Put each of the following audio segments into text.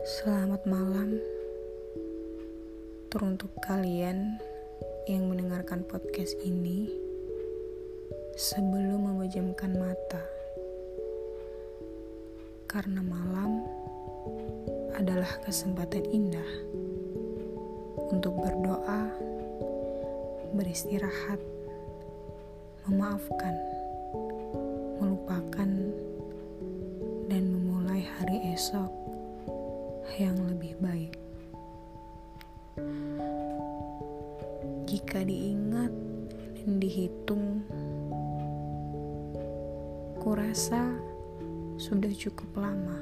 Selamat malam. Teruntuk kalian yang mendengarkan podcast ini sebelum memejamkan mata, karena malam adalah kesempatan indah untuk berdoa, beristirahat, memaafkan, melupakan, dan memulai hari esok yang lebih baik. Jika diingat dan dihitung, kurasa sudah cukup lama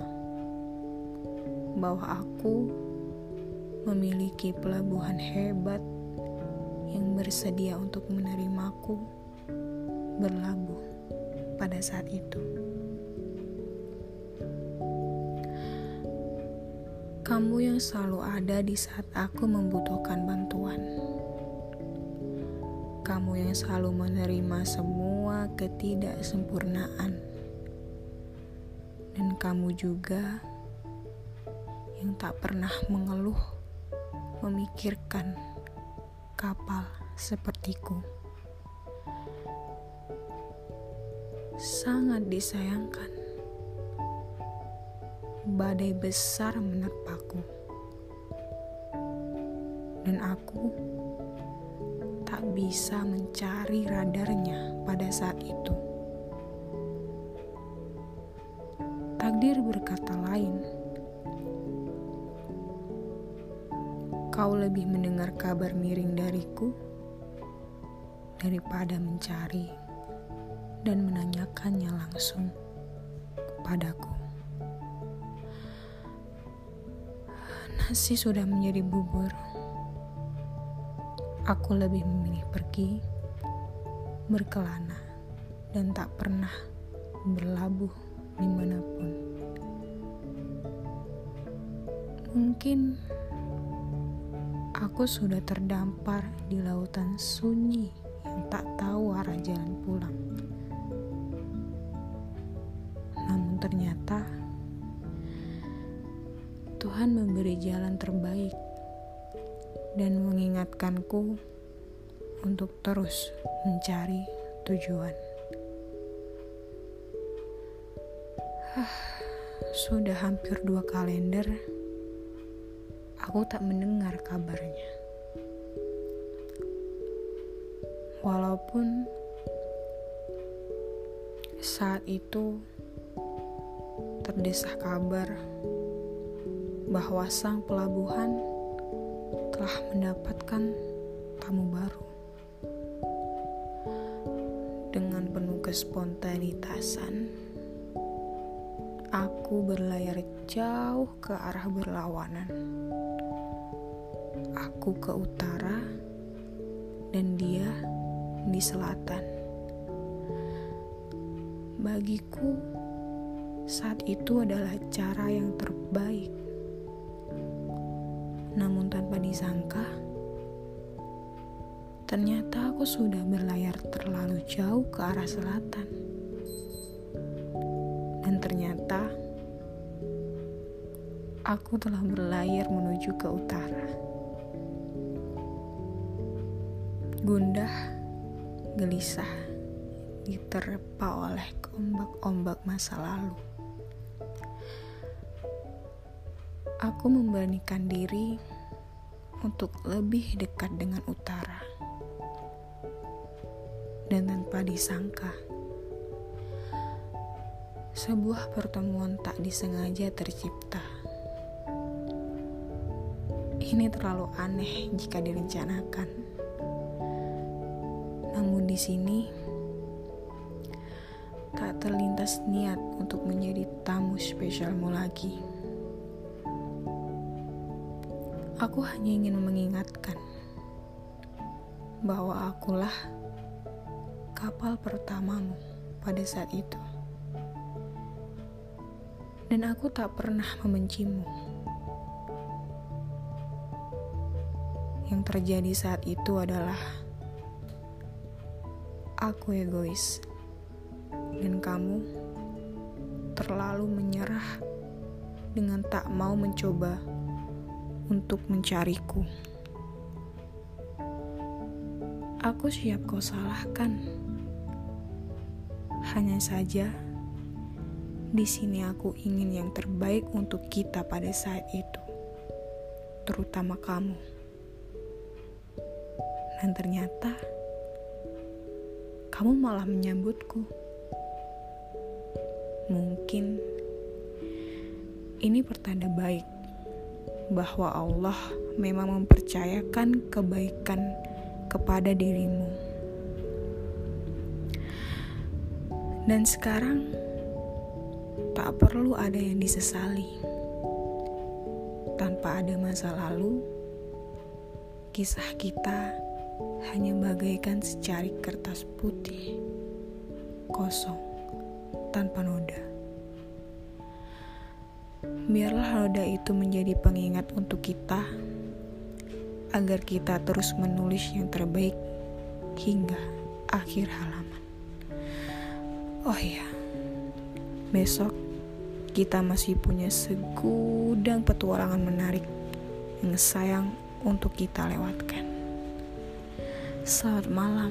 bahwa aku memiliki pelabuhan hebat yang bersedia untuk menerimaku berlabuh pada saat itu. Kamu yang selalu ada di saat aku membutuhkan bantuan. Kamu yang selalu menerima semua ketidaksempurnaan. Dan kamu juga yang tak pernah mengeluh memikirkan kapal sepertiku. Sangat disayangkan badai besar menerpaku. Dan aku tak bisa mencari radarnya pada saat itu. Takdir berkata lain. Kau lebih mendengar kabar miring dariku daripada mencari dan menanyakannya langsung kepadaku. Nasi sudah menjadi bubur. Aku lebih memilih pergi, berkelana, dan tak pernah berlabuh di mana pun. Mungkin aku sudah terdampar di lautan sunyi yang tak tahu arah jalan pulang. Namun ternyata Tuhan memberi jalan terbaik dan mengingatkanku untuk terus mencari tujuan. Sudah hampir dua kalender, aku tak mendengar kabarnya. Walaupun saat itu terdesah kabar bahwa sang pelabuhan telah mendapatkan tamu baru. Dengan penuh kespontanitasan, aku berlayar jauh ke arah berlawanan. Aku ke utara dan dia di selatan. Bagiku, saat itu adalah cara yang terbaik namun tanpa disangka, ternyata aku sudah berlayar terlalu jauh ke arah selatan. Dan ternyata aku telah berlayar menuju ke utara. Gundah, gelisah, diterpa oleh ombak-ombak masa lalu. Aku memberanikan diri untuk lebih dekat dengan utara. Dan tanpa disangka, sebuah pertemuan tak disengaja tercipta. Ini terlalu aneh jika direncanakan. Namun di sini tak terlintas niat untuk menjadi tamu spesialmu lagi. Aku hanya ingin mengingatkan bahwa akulah kapal pertamamu pada saat itu. Dan aku tak pernah membencimu. Yang terjadi saat itu adalah aku egois dan kamu terlalu menyerah dengan tak mau mencoba untuk mencariku. Aku siap kau salahkan. Hanya saja, di sini aku ingin yang terbaik untuk kita pada saat itu, terutama kamu. Dan ternyata, kamu malah menyambutku. Mungkin ini pertanda baik bahwa Allah memang mempercayakan kebaikan kepada dirimu. Dan sekarang tak perlu ada yang disesali. Tanpa ada masa lalu, kisah kita hanya bagaikan secarik kertas putih, kosong, tanpa noda. Biarlah noda itu menjadi pengingat untuk kita, agar kita terus menulis yang terbaik hingga akhir halaman. Oh ya, besok kita masih punya segudang petualangan menarik yang sayang untuk kita lewatkan. Selamat malam.